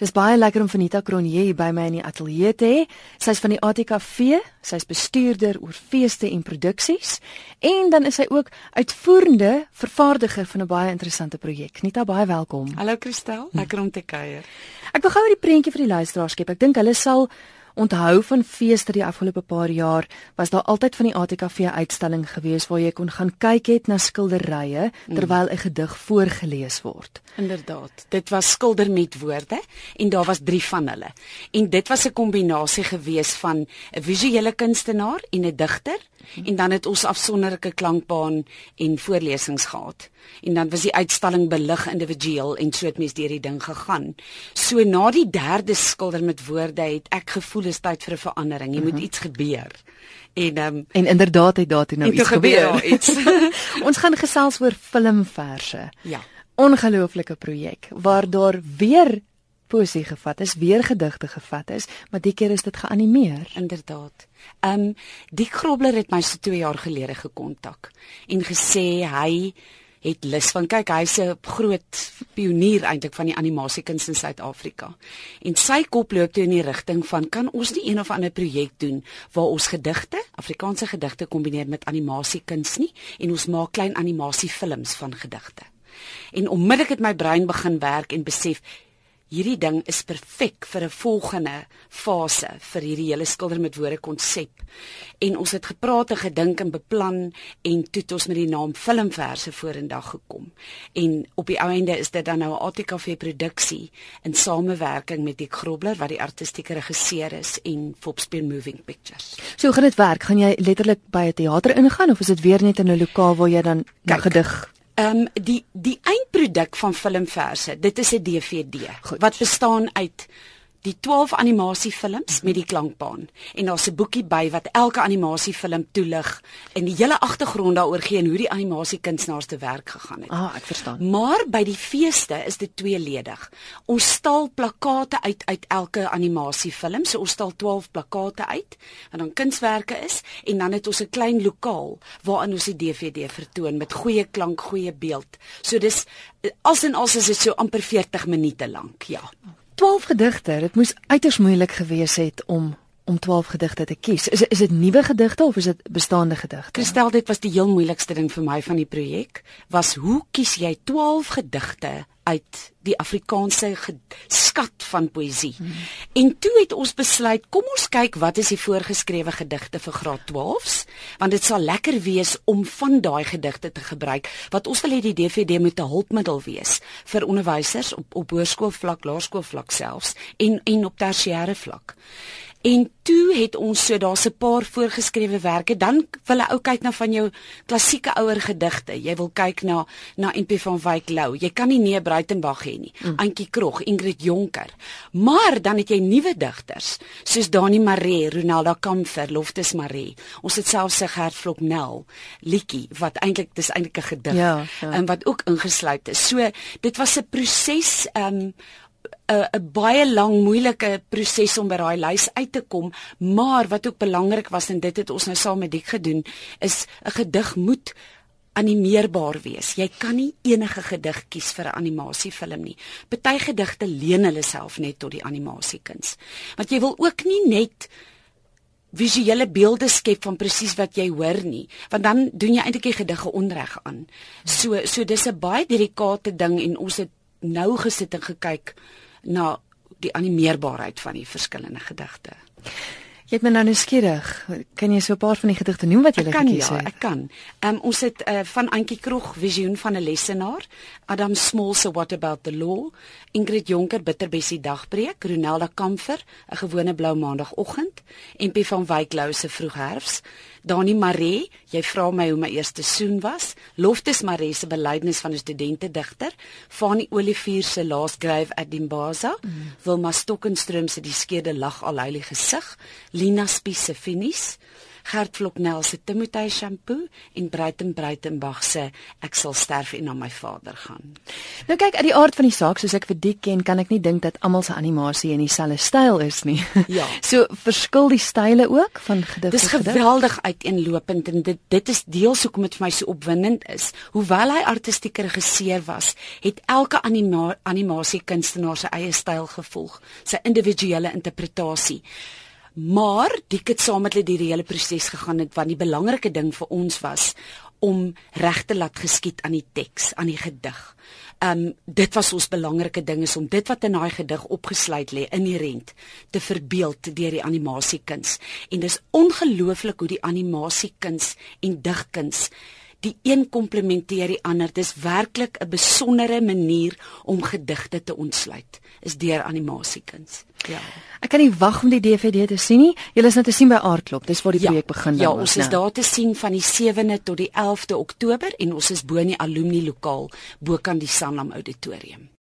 Dis baie lekker om Vanita Cronje hier by my in die ateljee te hê. Sy's van die ATKV, sy's bestuurder oor feeste en produksies en dan is sy ook uitvoerende vervaardiger van 'n baie interessante projek. Nita, baie welkom. Hallo Christel, lekker om te kuier. Ek wil gou 'n prentjie vir die luisteraars skep. Ek dink hulle sal onthou van feeste die afgelope paar jaar was daar altyd van die ATKV uitstalling gewees waar jy kon gaan kyk het na skilderye terwyl 'n gedig voorgeles word. Inderdaad. Dit was skilder met woorde en daar was 3 van hulle. En dit was 'n kombinasie gewees van 'n visuele kunstenaar en 'n digter en dan het ons afsonderlike klankbaan en voorlesings gehad. En dan was die uitstalling belig individueel en so het mens deur die ding gegaan. So na die derde skilder met woorde het ek gevoel is tyd vir 'n verandering. Jy moet mhm. iets gebeur. En um, en inderdaad het daar toe nou iets gebeur. gebeur iets. ons gaan gesels oor filmverse. Ja. Ongelooflike projek waar daar weer poesie gevat is, weer gedigte gevat is, maar die keer is dit geanimeer. Inderdaad. Ehm um, die Grobler het my so 2 jaar gelede gekontak en gesê hy het lus van kyk hy's 'n groot pionier eintlik van die animasiekuns in Suid-Afrika. En sy kop loop toe in die rigting van kan ons nie een of ander projek doen waar ons gedigte, Afrikaanse gedigte kombineer met animasiekuns nie en ons maak klein animasiefilms van gedigte. En onmiddellik het my brein begin werk en besef hierdie ding is perfek vir 'n volgende fase vir hierdie hele skilder met woorde konsep. En ons het gepraat en gedink en beplan en toe het ons met die naam filmverse vorendag gekom. En op die einde is dit dan nou 'n ATKV produksie in samewerking met Dick Grobler wat die artistieke regisseur is en Fopspin Moving Pictures. So gaan dit werk? Gaan jy letterlik by 'n teater ingaan of is dit weer net in 'n lokaal waar jy dan 'n gedig Ehm um, die die eindproduk van filmverse, dit is 'n DVD Goed. wat bestaan uit die 12 animasiefilms met die klankbaan en daar's 'n boekie by wat elke animasiefilm toelig en die hele agtergrond daaroor gee en hoe die animasiekunstenaars te werk gegaan het. Ah, ek verstaan. Maar by die feeste is dit tweeledig. Ons stal plakkate uit uit elke animasiefilm. So ons stal 12 plakkate uit wat dan kunswerke is en dan het ons 'n klein lokaal waarin ons die DVD vertoon met goeie klank, goeie beeld. So dis as en as is dit so amper 40 minute lank, ja. 12 gedigte. Dit moes uiters moeilik gewees het om om 12 gedigte te kies. Is is dit nuwe gedigte of is dit bestaande gedigte? Gestel dit was die heel moeilikste ding vir my van die projek was hoe kies jy 12 gedigte uit die Afrikaanse skat van poësie. Hmm. En toe het ons besluit, kom ons kyk wat is die voorgeskrewe gedigte vir graad 12s, want dit sal lekker wees om van daai gedigte te gebruik wat ons wil hê die DVD moet 'n hulpmiddel wees vir onderwysers op op hoërskoolvlak, laerskoolvlak selfs en en op tersiêre vlak. En toe het ons so daar's 'n paar voorgeskrewe werke. Dan wil 'n ou kyk na van jou klassieke ouer gedigte. Jy wil kyk na na NP van Wyk Lou. Jy kan nie nee Breitenberg hê nie. Mm. Antjie Krog, Ingrid Jonker. Maar dan het jy nuwe digters soos Dani Maree, Ronaldo Kamfer, Loftus Maree. Ons het selfs 'n Gert Vloknel liedjie wat eintlik dis eintlik 'n gedig ja, ja. en wat ook ingesluit is. So dit was 'n proses um 'n 'n baie lang moeilike proses om by daai lys uit te kom, maar wat ook belangrik was en dit het ons nou saam met Dik gedoen, is 'n gedig moet animeerbaar wees. Jy kan nie enige gedig kies vir 'n animasiefilm nie. Party gedigte leen hulle self net tot die animasiekuns. Want jy wil ook nie net visuele beelde skep van presies wat jy hoor nie, want dan doen jy eintlik die gedige onreg aan. So so dis 'n baie delikate ding en ons het nou gesit en gekyk na die animeerbaarheid van die verskillende gedigte. Jy het my nou nuuskierig. Kan jy so 'n paar van die gedigte noem wat jy gelees het? Ja, ek kan. Ehm um, ons het uh, van Antjie Krog Visioen van 'n lesenaar, Adam Small se What About the Law, Ingrid Jonker Bitterbessie Dagbreek, Ronelda Kamfer 'n gewone blou maandagooggend, MP van Wyk Lou se Vroegherfs, Dani Maree, jy vra my hoe my eerste soen was. Loftus Maree se belydenis van 'n studente digter, Fanie Olivier se Last Grave at Dimbaza, mm. Wilma Stokenstroom se Die skeurde lag al heilige gesig, Lina Spies se Finies, Gert Vloknel se Timothy shampoo en Breiten Breitenbach se Ek sal sterf en na my vader gaan. Nou kyk, uit die aard van die saak, soos ek vir Dick ken, kan ek nie dink dat almal se animasie in dieselfde styl is nie. Ja. So verskil die style ook van gedig Dis geweldig uiteenlopend en dit dit is deels hoekom dit vir my so opwindend is. Hoewel hy artistieke regisseur was, het elke anima animasiekunstenaar sy eie styl gevolg, sy individuele interpretasie. Maar dik het saam met hulle die hele proses gegaan het want die belangrike ding vir ons was om reg te laat geskied aan die teks, aan die gedig. Um dit was ons belangrike ding is om dit wat in daai gedig opgesluit lê inherent te verbeeld deur die animasiekuns. En dis ongelooflik hoe die animasiekuns en digkuns die een komplementeer die ander. Dis werklik 'n besondere manier om gedigte te ontsluit. Is deur animasiekuns. Ja. Ek kan nie wag om die DVD te sien nie. Julle is nou te sien by Aardklop. Dis waar die projek begin Ja, dan ons is né? daar te sien van die 7de tot die 11de Oktober en ons is bo in die alumni lokaal bo kan die Sanlam auditorium.